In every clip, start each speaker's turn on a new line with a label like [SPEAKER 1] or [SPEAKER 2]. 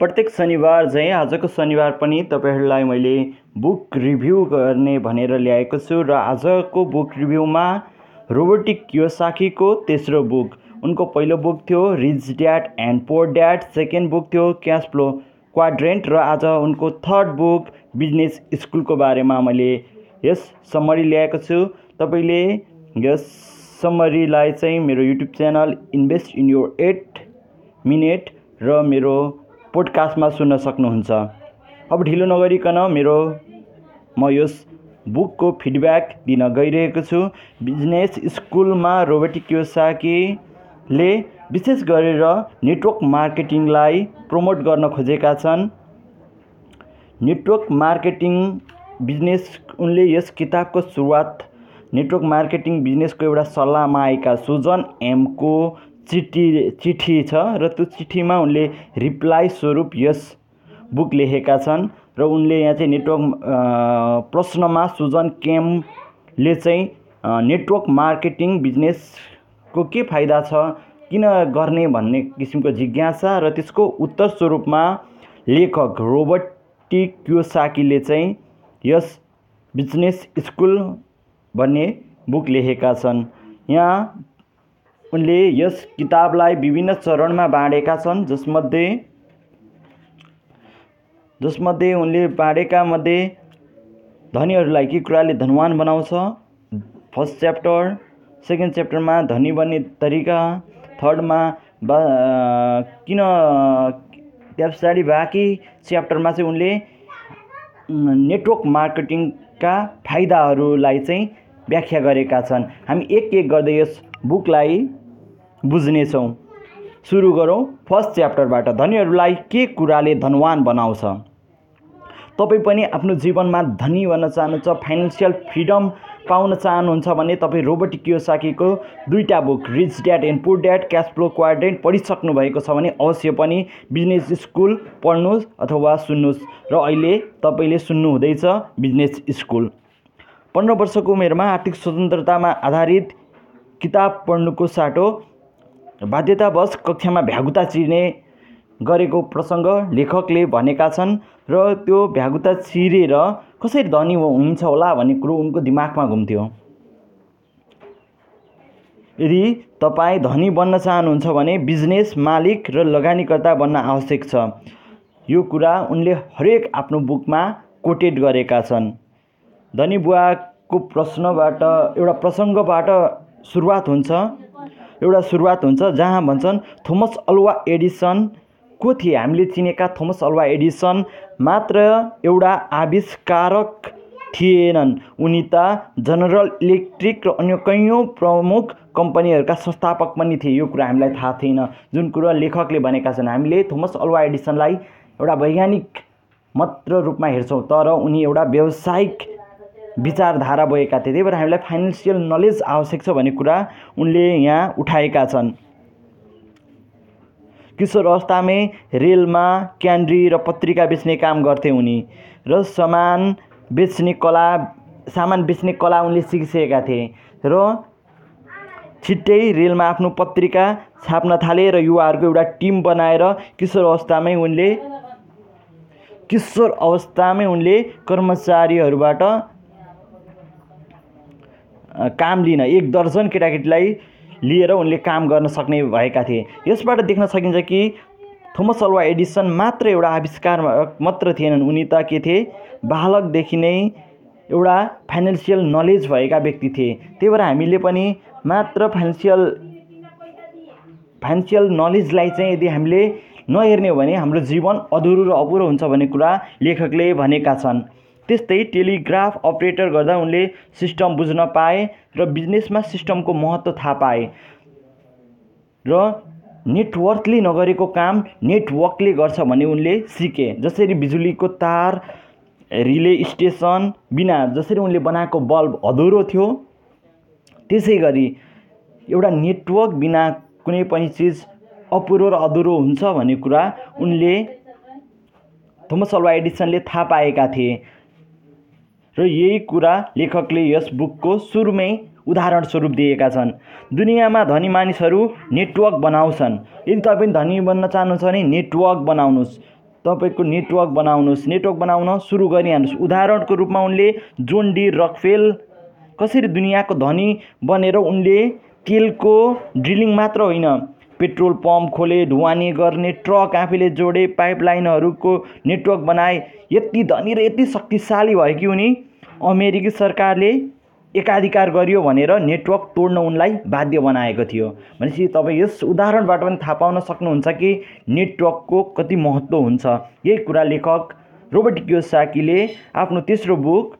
[SPEAKER 1] प्रत्येक शनिबार झैँ आजको शनिबार पनि तपाईँहरूलाई मैले बुक रिभ्यू गर्ने भनेर ल्याएको छु र आजको बुक रिभ्यूमा रोबोटिक कियोसाकीको तेस्रो बुक। उनको पहिलो बुक थियो rich dad and poor dad. Second book थियो क्यास फ्लो क्वाड्रेन्ट र आज उनको थर्ड बुक बिजनेस स्कुलको बारेमा मैले यस समरी ल्याएको छु। तपाईँले यस समरीलाई चाहिँ मेरो YouTube channel invest in your eight minute र मेरो पोडकास्टमा सुन्न सक्नुहुन्छ। अब ढिलो नगरिकन मेरो म यस बुकको फिडब्याक दिन गइरहेको छु। बिजनेस स्कुलमा रोबोटिक क्योसाकीले विशेष गरेर नेटवर्क मार्केटिङलाई प्रमोट गर्न खोजेका छन्। नेटवर्क मार्केटिङ बिजनेस उनले यस किताबको सुरुवात नेटवर्क मार्केटिङ बिजनेसको एउटा सल्लाहमा आएका सुजन एमको चिठी चिठी छ र त्यो चिठीमा उनले रिप्लाई स्वरूप यस बुक लेखेका छन् र उनले यहाँ चाहिँ नेटवर्क प्रश्नमा सुजन केमले चाहिँ नेटवर्क मार्केटिङ बिजनेसको के फाइदा छ किन गर्ने भन्ने किसिमको जिज्ञासा र त्यसको उत्तर स्वरूपमा लेखक रोबर्टी क्योसाकीले चाहिँ यस बिजनेस स्कुल भन्ने बुक लेखेका छन्। यहाँ उनले यस किताबलाई विभिन्न चरणमा बाँडेका छन् जसमध्ये जसमध्ये उनले बाँडेका मध्ये धनीहरूलाई के कुराले धनवान बनाउँछ। फर्स्ट च्याप्टर सेकेन्ड च्याप्टरमा धनी बन्ने तरिका थर्डमा बा किन त्यस पछाडि बाँकी च्याप्टरमा चाहिँ उनले नेटवर्क मार्केटिङका फाइदाहरूलाई चाहिँ व्याख्या गरेका छन्। हामी एक एक गर्दै यस बुकलाई बुझ्नेछौँ। सुरु गरौँ फर्स्ट च्याप्टरबाट। धनीहरूलाई के कुराले धनवान बनाउँछ? तपाईँ पनि आफ्नो जीवनमा धनी बन्न चाहनुहुन्छ फाइनेन्सियल फ्रिडम पाउन चाहनुहुन्छ भने तपाईँ रोबोटिक कियोसाकीको दुईवटा book rich dad and poor dad cash flow quadrant पढिसक्नु भएको छ भने अवश्य पनि बिजनेस स्कुल पढ्नुहोस् अथवा सुन्नुहोस् र अहिले तपाईँले सुन्नुहुँदैछ बिजनेस स्कुल। पन्ध्र वर्षको उमेरमा आर्थिक स्वतन्त्रतामा आधारित किताब पढ्नुको साटो बाध्यतावश कक्षामा भ्यागुता चिर्ने गरेको प्रसङ्ग लेखकले भनेका छन् र त्यो भ्यागुता चिरेर कसरी धनी हुन्छ होला भन्ने कुरो उनको दिमागमा घुम्थ्यो। यदि तपाईँ धनी बन्न चाहनुहुन्छ भने बिजनेस मालिक र लगानीकर्ता बन्न आवश्यक छ। यो कुरा उनले हरेक आफ्नो बुकमा कोटेड गरेका छन्। धनी बुवाको प्रश्नबाट एउटा प्रसङ्गबाट सुरुवात हुन्छ। एउटा सुरुवात हुन्छ जहाँ भन्छन् थोमस अल्वा एडिसन। को थिए? हामीले चिनेका थोमस अल्वा एडिसन मात्र एउटा आविष्कारक थिएनन्। उनी त जनरल इलेक्ट्रिक र अन्य कैयौँ प्रमुख कम्पनीहरूका संस्थापक पनि थिए। यो कुरा हामीलाई थाहा थिएन। जुन कुरा लेखकले भनेका छन् हामीले थोमस अल्वा एडिसनलाई एउटा वैज्ञानिक मात्र रूपमा हेर्छौँ तर उनी एउटा व्यावसायिक विचारधारा बोकेका थिए। त्यही भएर हामीलाई फाइनेन्सियल नलेज आवश्यक छ भन्ने कुरा उनले यहाँ उठाएका छन्। किशोर अवस्थामै रेलमा क्यान्ड्री र पत्रिका बेच्ने काम गर्थे उनी र सामान बेच्ने कला सामान बेच्ने कला उनले सिकिसकेका थिए र छिट्टै रेलमा आफ्नो पत्रिका छाप्न थाले र युवाहरूको एउटा टिम बनाएर किशोर अवस्थामै उनले किशोर अवस्थामै उनले कर्मचारीहरूबाट काम लिन एक दर्जन केटाकेटीलाई लिएर उनले काम गर्न सक्ने भएका थिए। यसबाट देख्न सकिन्छ कि थोमस अल्वा एडिसन मात्र एउटा आविष्कार मात्र थिएनन्। उनी त के थिए? बालकदेखि नै एउटा फाइनेन्सियल नलेज भएका व्यक्ति थिए। त्यही भएर हामीले पनि मात्र फाइनेन्सियल फाइनेन्सियल नलेजलाई चाहिँ यदि हामीले नहेर्ने हो भने हाम्रो जीवन अधुरो र अपुरो हुन्छ भन्ने कुरा लेखकले भनेका छन्। त्यस्तै टेलिग्राफ अपरेटर गर्दा उनले सिस्टम बुझ्न पाए र बिजनेसमा सिस्टमको महत्त्व थाहा पाए। र नेटवर्कले नगरेको काम नेटवर्कले गर्छ भन्ने उनले सिके जसरी बिजुलीको तार रिले स्टेसन बिना जसरी उनले बनाएको बल्ब अधुरो थियो। त्यसै गरी एउटा नेटवर्क बिना कुनै पनि चिज अपुरो र अधुरो हुन्छ भन्ने कुरा उनले थोमस अल्वा एडिसनले थाहा पाएका थिए। र यही कुरा लेखकले यस बुकको सुरुमै उदाहरण स्वरूप दिएका छन्। दुनियाँमा धनी मानिसहरू नेटवर्क बनाउँछन्। यदि तपाईँ धनी बन्न चाहनुहुन्छ भने नेटवर्क बनाउनुहोस्। तपाईँको नेटवर्क बनाउनुहोस्। नेटवर्क बनाउन सुरु गरिहाल्नुहोस्। उदाहरणको रूपमा उनले जोन डी रकफेल कसरी दुनियाँको धनी बनेर उनले तेलको ड्रिलिङ मात्र होइन पेट्रोल पम्प खोले ढुवानी गर्ने ट्रक आफैले जोडे पाइपलाइनहरूको नेटवर्क बनाए। यति धनी र यति शक्तिशाली भयो कि उनी अमेरिकी सरकारले एकाधिकार गरियो भनेर नेटवर्क तोड्न उनलाई बाध्य बनाएको थियो। भनेपछि तपाईँ यस उदाहरणबाट पनि थाहा पाउन सक्नुहुन्छ कि नेटवर्कको कति महत्त्व हुन्छ। यही कुरा लेखक रोबर्ट कियोसाकीले आफ्नो तेस्रो बुक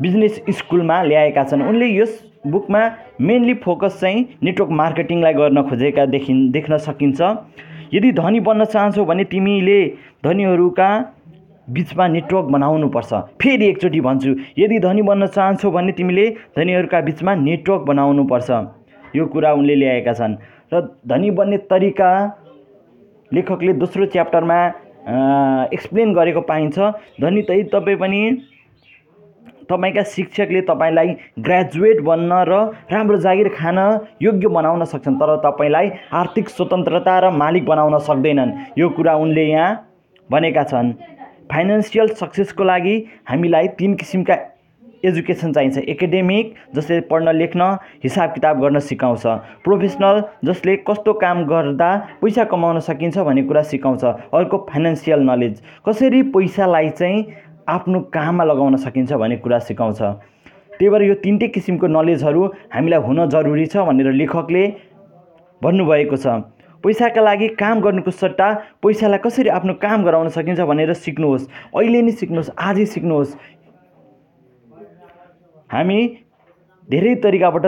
[SPEAKER 1] बिजनेस स्कुलमा ल्याएका छन्। उनले यस बुकमा मेनली फोकस चाहिँ नेटवर्क मार्केटिङलाई गर्न खोजेका देखि देख्न सकिन्छ। यदि धनी बन्न चाहन्छौ भने तिमीले धनीहरूका बिचमा नेटवर्क बनाउनुपर्छ। फेरि एकचोटि भन्छु यदि धनी बन्न चाहन्छौ भने तिमीले धनीहरूका बिचमा नेटवर्क बनाउनुपर्छ। यो कुरा उनले ल्याएका छन्। र धनी बन्ने तरिका लेखकले दोस्रो च्याप्टरमा एक्सप्लेन गरेको पाइन्छ। धनी त तपाईँ पनि तपाईँका शिक्षकले तपाईँलाई ग्रेजुएट बन्न र राम्रो जागिर खान योग्य बनाउन सक्छन् तर तपाईँलाई आर्थिक स्वतन्त्रता र मालिक बनाउन सक्दैनन्। यो कुरा उनले यहाँ भनेका छन्। फाइनेन्सियल सक्सेसको लागि हामीलाई तिन किसिमका एजुकेसन चाहिन्छ। एकाडेमिक जसले पढ्न लेख्न हिसाब किताब गर्न सिकाउँछ। प्रोफेसनल जसले कस्तो काम गर्दा पैसा कमाउन सकिन्छ भन्ने कुरा सिकाउँछ। अर्को फाइनेन्सियल नलेज। कसरी पैसालाई चाहिँ आफ्नो काममा लगाउन सकिन्छ भन्ने कुरा सिकाउँछ। त्यही भएर यो तिनटै किसिमको नलेजहरू हामीलाई हुन जरुरी छ भनेर लेखकले भन्नुभएको छ। पैसाका लागि काम गर्नुको सट्टा पैसालाई कसरी आफ्नो काम गराउन सकिन्छ भनेर सिक्नुहोस्। अहिले नै सिक्नुहोस् आजै सिक्नुहोस्। हामी धेरै तरिकाबाट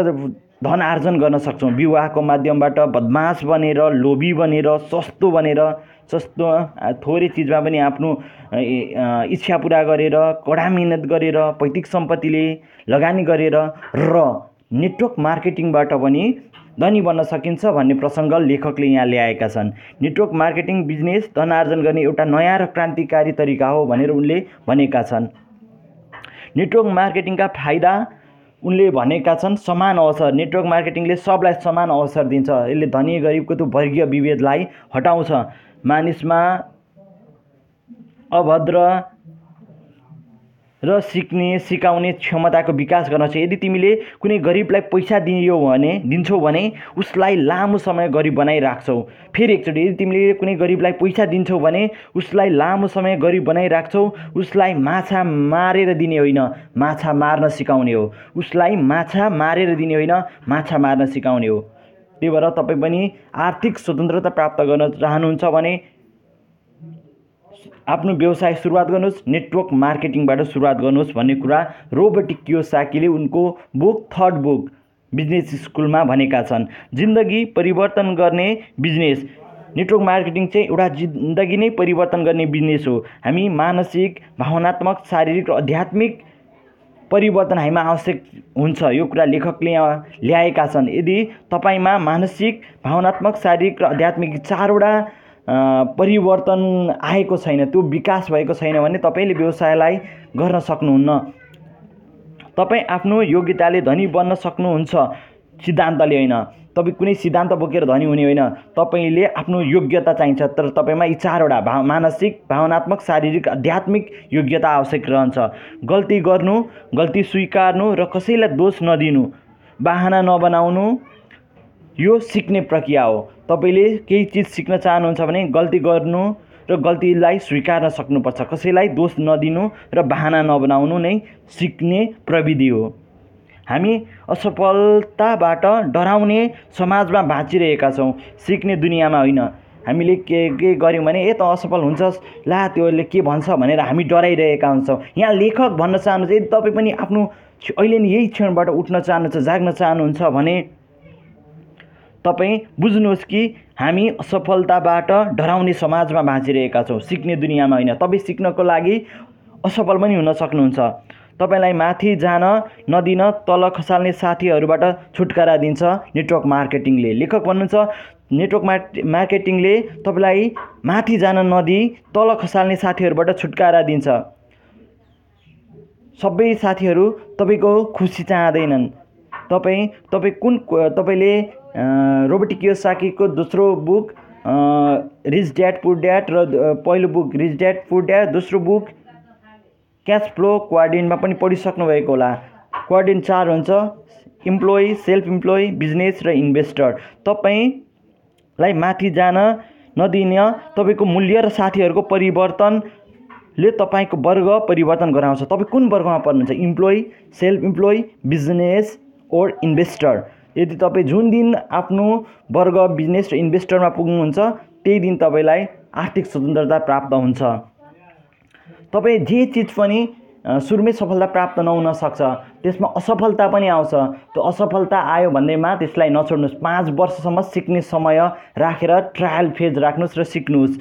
[SPEAKER 1] धन आर्जन गर्न सक्छौँ। विवाहको माध्यमबाट बदमास बनेर लोभी बनेर सस्तो बनेर सस्तो थोरै चिजमा पनि आफ्नो इच्छा पुरा गरेर कडा मिहिनेत गरेर पैतृक सम्पत्तिले लगानी गरेर र नेटवर्क मार्केटिङबाट पनि धनी बन्न सकिन्छ भन्ने प्रसङ्ग लेखकले यहाँ ल्याएका छन्। नेटवर्क मार्केटिङ बिजनेस धन आर्जन गर्ने एउटा नयाँ र क्रान्तिकारी तरिका हो भनेर उनले भनेका छन्। नेटवर्क मार्केटिङका फाइदा उनले भनेका छन् समान अवसर नेटवर्क मार्केटिङले सबलाई समान अवसर दिन्छ। यसले धनी गरिबको त्यो वर्गीय विभेदलाई हटाउँछ। मानिसमा अभद्र र सिक्ने सिकाउने क्षमताको विकास गर्न छ यदि तिमीले कुनै गरिबलाई पैसा दियो भने दिन्छौ भने उसलाई लामो समय गरिब बनाइराख्छौ। फेरि एकचोटि यदि तिमीले कुनै गरिबलाई पैसा दिन्छौ भने उसलाई लामो समय गरिब बनाइराख्छौ उसलाई माछा मारेर दिने होइन माछा मार्न सिकाउने हो। उसलाई माछा मारेर दिने होइन माछा मार्न सिकाउने हो। त्यही भएर तपाईँ पनि आर्थिक स्वतन्त्रता प्राप्त गर्न चाहनुहुन्छ भने आफ्नो व्यवसाय सुरुवात गर्नुहोस् नेटवर्क मार्केटिङबाट सुरुवात गर्नुहोस् भन्ने कुरा रोबोटिक कियोसाकीले उनको बुक थर्ड बुक बिजनेस स्कुलमा भनेका छन्। जिन्दगी परिवर्तन गर्ने बिजनेस। नेटवर्क मार्केटिङ चाहिँ एउटा जिन्दगी नै परिवर्तन गर्ने बिजनेस हो। हामी मानसिक भावनात्मक शारीरिक र आध्यात्मिक परिवर्तन हामीमा आवश्यक हुन्छ। यो कुरा लेखकले ल्याएका छन्। यदि तपाईँमा मानसिक भावनात्मक शारीरिक र आध्यात्मिक चारवटा परिवर्तन आएको छैन त्यो विकास भएको छैन भने तपाईँले व्यवसायलाई गर्न सक्नुहुन्न। तपाईँ आफ्नो योग्यताले धनी बन्न सक्नुहुन्छ। सिद्धान्तले होइन। तपाईँ कुनै सिद्धान्त बोकेर धनी हुने होइन तपाईँले आफ्नो योग्यता चाहिन्छ तर तपाईँमा यी चारवटा भाव मानसिक भावनात्मक शारीरिक आध्यात्मिक योग्यता आवश्यक रहन्छ। गल्ती गर्नु गल्ती स्वीकार्नु र कसैलाई दोष नदिनु बाहना नबनाउनु यो सिक्ने प्रक्रिया हो। तपाईँले केही चिज सिक्न चाहनुहुन्छ भने गल्ती गर्नु र गल्तीलाई स्वीकार्न सक्नुपर्छ। कसैलाई दोष नदिनु र बाहना नबनाउनु नै सिक्ने प्रविधि हो। हामी असफलताबाट डराउने समाजमा बाँचिरहेका छौँ सिक्ने दुनियाँमा होइन। हामीले के के गऱ्यौँ भने ए त असफल हुन्छस्। ला त्योले के भन्छ? भनेर हामी डराइरहेका हुन्छौँ। यहाँ लेखक भन्न चाहनुहुन्छ यदि तपाईँ पनि आफ्नो अहिले नै यही क्षणबाट उठ्न चाहनुहुन्छ जाग्न चाहनुहुन्छ भने तपाईँ बुझ्नुहोस् कि हामी असफलताबाट डराउने समाजमा बाँचिरहेका छौँ। सिक्ने दुनियाँमा होइन। तपाईँ सिक्नको लागि असफल पनि हुन सक्नुहुन्छ। तपाईँलाई माथि जान नदिन तल खसाल्ने साथीहरूबाट छुटकारा दिन्छ नेटवर्क मार्केटिङले। लेखक भन्नुहुन्छ नेटवर्क मार् मार्केटिङले तपाईँलाई माथि जान नदिई तल खसाल्ने साथीहरूबाट छुटकारा दिन्छ। सबै साथीहरू तपाईँको खुसी चाहँदैनन्। तपाईँ तपाईँ कुन तपाईँले रोबोटिक कियोसाकीको दोस्रो book rich dad poor dad र पहिलो book rich dad poor dad दोस्रो बुक क्यास फ्लो क्वाड्रेन्टमा पनि पढिसक्नु भएको होला। क्वाड्रेन्ट चार हुन्छ। इम्प्लोइ सेल्फ इम्प्लोइ बिजनेस र इन्भेस्टर। तपाईँलाई माथि जान नदिन तपाईँको मूल्य र साथीहरूको परिवर्तनले तपाईँको वर्ग परिवर्तन गराउँछ। तपाईँ कुन वर्गमा पर्नुहुन्छ employee self employee business or investor? यदि तपाईँ जुन दिन आफ्नो वर्ग बिजनेस र इन्भेस्टरमा पुग्नुहुन्छ त्यही दिन तपाईँलाई आर्थिक स्वतन्त्रता प्राप्त हुन्छ। तपाईँ जे चिज पनि सुरुमै सफलता प्राप्त नहुन सक्छ त्यसमा असफलता पनि आउँछ त्यो असफलता आयो भन्दैमा त्यसलाई नछोड्नुहोस्। पाँच वर्षसम्म सिक्ने समय राखेर ट्रायल फेज राख्नुहोस् र सिक्नुहोस्।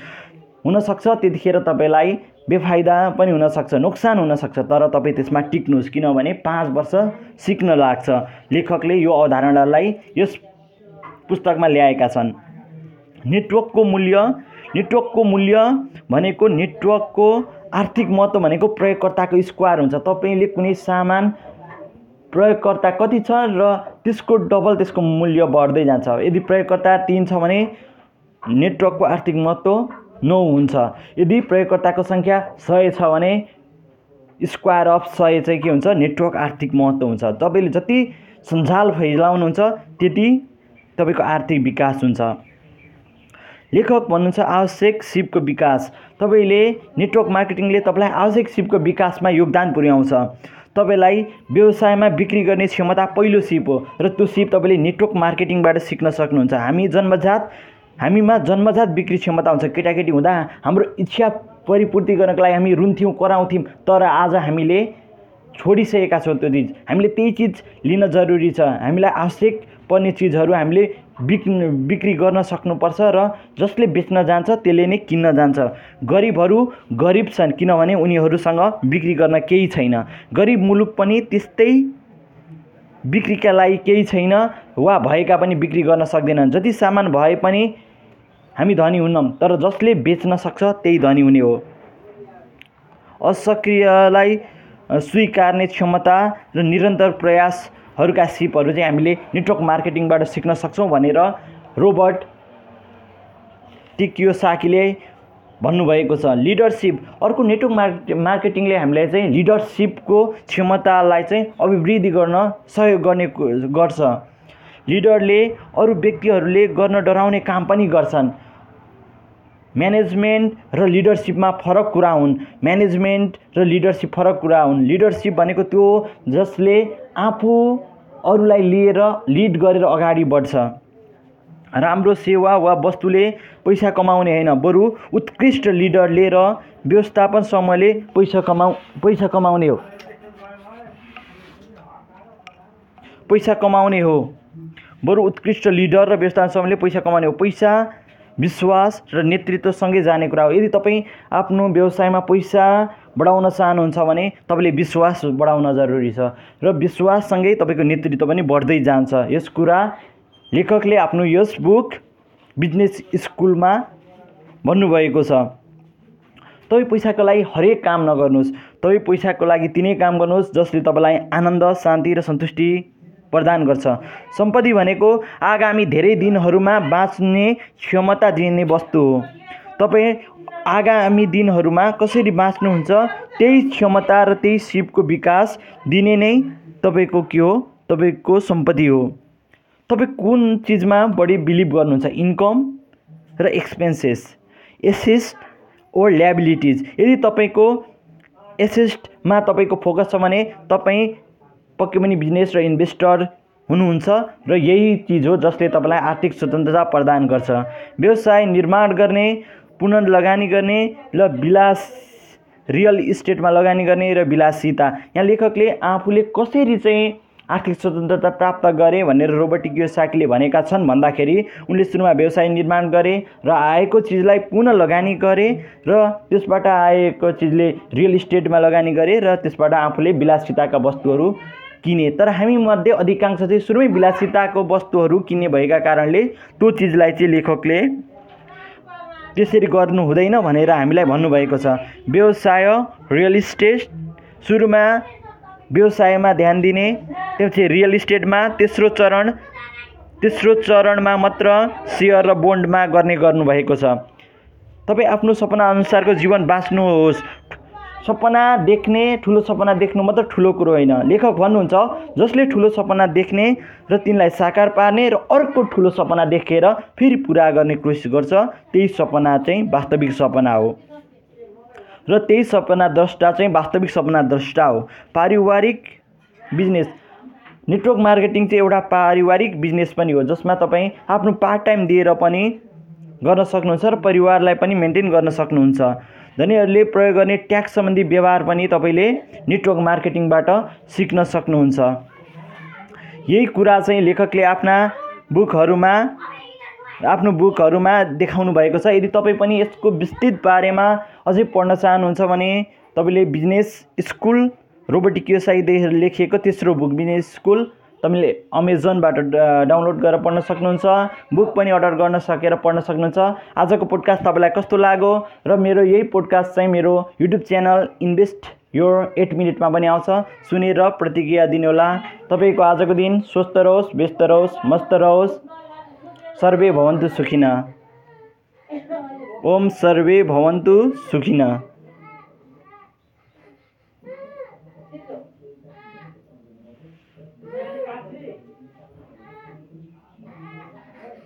[SPEAKER 1] हुनसक्छ त्यतिखेर तपाईँलाई बेफाइदा पनि हुनसक्छ नोक्सान हुनसक्छ तर तपाईँ त्यसमा टिक्नुहोस् किनभने पाँच वर्ष सिक्न लाग्छ। लेखकले यो अवधारणालाई यस पुस्तकमा ल्याएका छन्। नेटवर्कको मूल्य नेटवर्कको मूल्य भनेको नेटवर्कको आर्थिक महत्त्व भनेको प्रयोगकर्ताको स्क्वायर हुन्छ। तपाईँले कुनै सामान प्रयोगकर्ता कति छ र त्यसको डबल त्यसको मूल्य बढ्दै जान्छ। यदि प्रयोगकर्ता तिन छ भने नेटवर्कको आर्थिक महत्त्व नौ हुन्छ। यदि प्रयोगकर्ताको सङ्ख्या सय छ भने स्क्वायर अफ सय चाहिँ के हुन्छ? नेटवर्क आर्थिक महत्त्व हुन्छ। तपाईँले जति सञ्जाल फैलाउनुहुन्छ त्यति तपाईँको आर्थिक विकास हुन्छ। लेखक भन्नुहुन्छ आवश्यक सिपको विकास। तपाईँले नेटवर्क मार्केटिङले तपाईँलाई आवश्यक सिपको विकासमा योगदान पुर्याउँछ। तपाईँलाई व्यवसायमा बिक्री गर्ने क्षमता पहिलो सिप हो र त्यो सिप तपाईँले नेटवर्क मार्केटिङबाट सिक्न सक्नुहुन्छ। हामी जन्मजात हामीमा जन्मजात बिक्री क्षमता हुन्छ। केटाकेटी हुँदा हाम्रो इच्छा परिपूर्ति गर्नको लागि हामी रुन्थ्यौँ कराउँथ्यौँ तर आज हामीले छोडिसकेका छौँ त्यो चिज। हामीले त्यही चिज लिन जरुरी छ। हामीलाई आवश्यक पर्ने चिजहरू हामीले बिक् बिक्री गर्न सक्नुपर्छ र जसले बेच्न जान्छ त्यसले नै किन्न जान्छ। गरिबहरू गरिब छन् किनभने उनीहरूसँग बिक्री गर्न केही छैन। गरिब मुलुक पनि त्यस्तै बिक्रीका लागि केही छैन वा भएका पनि बिक्री गर्न सक्दैनन्। जति सामान भए पनि हामी धनी हुन्नौँ तर जसले बेच्न सक्छ त्यही धनी हुने हो। असक्रियलाई स्वीकार्ने क्षमता र निरन्तर प्रयासहरूका सिपहरू चाहिँ हामीले नेटवर्क मार्केटिङबाट सिक्न सक्छौँ भनेर रोबर्ट टिकियोसाकीले भन्नुभएको छ। लिडरसिप अर्को नेटवर्क मार्के मार्केटिङले हामीलाई चाहिँ लिडरसिपको क्षमतालाई चाहिँ अभिवृद्धि गर्न सहयोग गर्ने गर्छ। लिडरले अरू व्यक्तिहरूले गर्न डराउने काम पनि गर्छन्। म्यानेजमेन्ट र लिडरसिपमा फरक कुरा हुन्। म्यानेजमेन्ट र लिडरसिप फरक कुरा हुन्। लिडरसिप भनेको त्यो जसले आफू अरूलाई लिएर लिड गरेर अगाडि बढ्छ। राम्रो सेवा वा वस्तुले पैसा कमाउने होइन बरु उत्कृष्ट लिडरले र व्यवस्थापन समूहले पैसा कमाउ पैसा कमाउने हो। पैसा कमाउने हो। बरु उत्कृष्ट लिडर र व्यवस्थापन समूहले पैसा कमाउने हो। पैसा विश्वास र नेतृत्वसँगै जाने कुरा हो। यदि तपाईँ आफ्नो व्यवसायमा पैसा बढाउन चाहनुहुन्छ भने तपाईँले विश्वास बढाउन जरुरी छ र विश्वाससँगै तपाईँको नेतृत्व पनि बढ्दै जान्छ। यस कुरा लेखकले आफ्नो यस बुक बिजनेस स्कुलमा भन्नुभएको छ। तपाईँ पैसाको लागि हरेक काम नगर्नुहोस्। तपाईँ पैसाको लागि तिनै काम गर्नुहोस् जसले तपाईँलाई आनन्द शान्ति र सन्तुष्टि प्रदान गर्छ। सम्पत्ति भनेको आगामी धेरै दिनहरूमा बाँच्ने क्षमता दिने वस्तु हो। तपाईँ आगामी दिनहरूमा कसरी बाँच्नुहुन्छ त्यही क्षमता र त्यही सिपको विकास दिने नै तपाईँको के हो? तपाईँको सम्पत्ति हो। तपाईँ कुन चिजमा बढी बिलिभ गर्नुहुन्छ इन्कम र एक्सपेन्सेस एसेस्ट ओर ल्याबिलिटिज? यदि तपाईँको एसेस्टमा तपाईँको फोकस छ भने तपाईँ पक्कै पनि बिजनेस र इन्भेस्टर हुनुहुन्छ र यही चिज हो जसले तपाईँलाई आर्थिक स्वतन्त्रता प्रदान गर्छ। व्यवसाय निर्माण गर्ने पुनर्लगानी गर्ने र विलास रियल इस्टेटमा लगानी गर्ने र विलासिता यहाँ लेखकले आफूले कसरी चाहिँ आर्थिक स्वतन्त्रता प्राप्त गरे भनेर रोबर्ट कियोसाकीले भनेका छन् भन्दाखेरि उनले सुरुमा व्यवसाय निर्माण गरे र आएको चिजलाई पुनः लगानी गरे र त्यसबाट आएको चिजले रियल इस्टेटमा लगानी गरे र त्यसबाट आफूले विलासिताका वस्तुहरू किने। तर हामी मध्ये अधिकांश चाहिँ सुरुमै विलासिताको वस्तुहरू किन्ने भएका कारणले त्यो चिजलाई चाहिँ लेखकले त्यसरी गर्नु हुँदैन भनेर हामीलाई भन्नुभएको छ। व्यवसाय रियल इस्टेट सुरुमा व्यवसायमा ध्यान दिने त्यसपछि रियल इस्टेटमा तेस्रो चरण तेस्रो चरणमा मात्र सेयर र बोन्डमा गर्ने गर्नुभएको छ। तपाईँ आफ्नो सपना अनुसारको जीवन बाँच्नुहोस्। सपना देख्ने ठुलो सपना देख्नु मात्र ठुलो कुरो होइन। लेखक भन्नुहुन्छ जसले ठुलो सपना देख्ने र तिनलाई साकार पार्ने र अर्को ठुलो सपना देखेर फेरि पुरा गर्ने कोसिस गर्छ त्यही सपना चाहिँ वास्तविक सपना हो। र त्यही सपना द्रष्टा चाहिँ वास्तविक सपना द्रष्टा हो। पारिवारिक बिजनेस नेटवर्क मार्केटिङ चाहिँ एउटा पारिवारिक बिजनेस पनि हो जसमा तपाईँ आफ्नो पार्ट टाइम दिएर पनि गर्न सक्नुहुन्छ र परिवारलाई पनि मेन्टेन गर्न सक्नुहुन्छ। धनीहरूले प्रयोग गर्ने ट्याक्स सम्बन्धी व्यवहार पनि तपाईँले नेटवर्क मार्केटिङबाट सिक्न सक्नुहुन्छ। यही कुरा चाहिँ लेखकले आफ्ना बुकहरूमा आफ्नो बुकहरूमा देखाउनु भएको छ। यदि तपाईँ पनि यसको विस्तृत बारेमा अझै पढ्न चाहनुहुन्छ भने तपाईँले बिजनेस स्कुल रोबोटिक व्यवसायदेखि लेखिएको तेस्रो बुक बिजनेस स्कुल तपाईँले अमेजनबाट डाउनलोड गरेर पढ्न सक्नुहुन्छ बुक पनि अर्डर गर्न सकेर पढ्न सक्नुहुन्छ। आजको पोडकास्ट तपाईँलाई कस्तो लाग्यो र मेरो यही पोडकास्ट चाहिँ मेरो YouTube channel invest your eight मिनटमा पनि आउँछ। सुनेर प्रतिक्रिया दिनुहोला। तपाईँको आजको दिन स्वस्थ रहोस् व्यस्त रहोस् मस्त रहोस्। सर्वे भवन्तु सुखिन। ओम सर्वे भवन्तु सुखिन।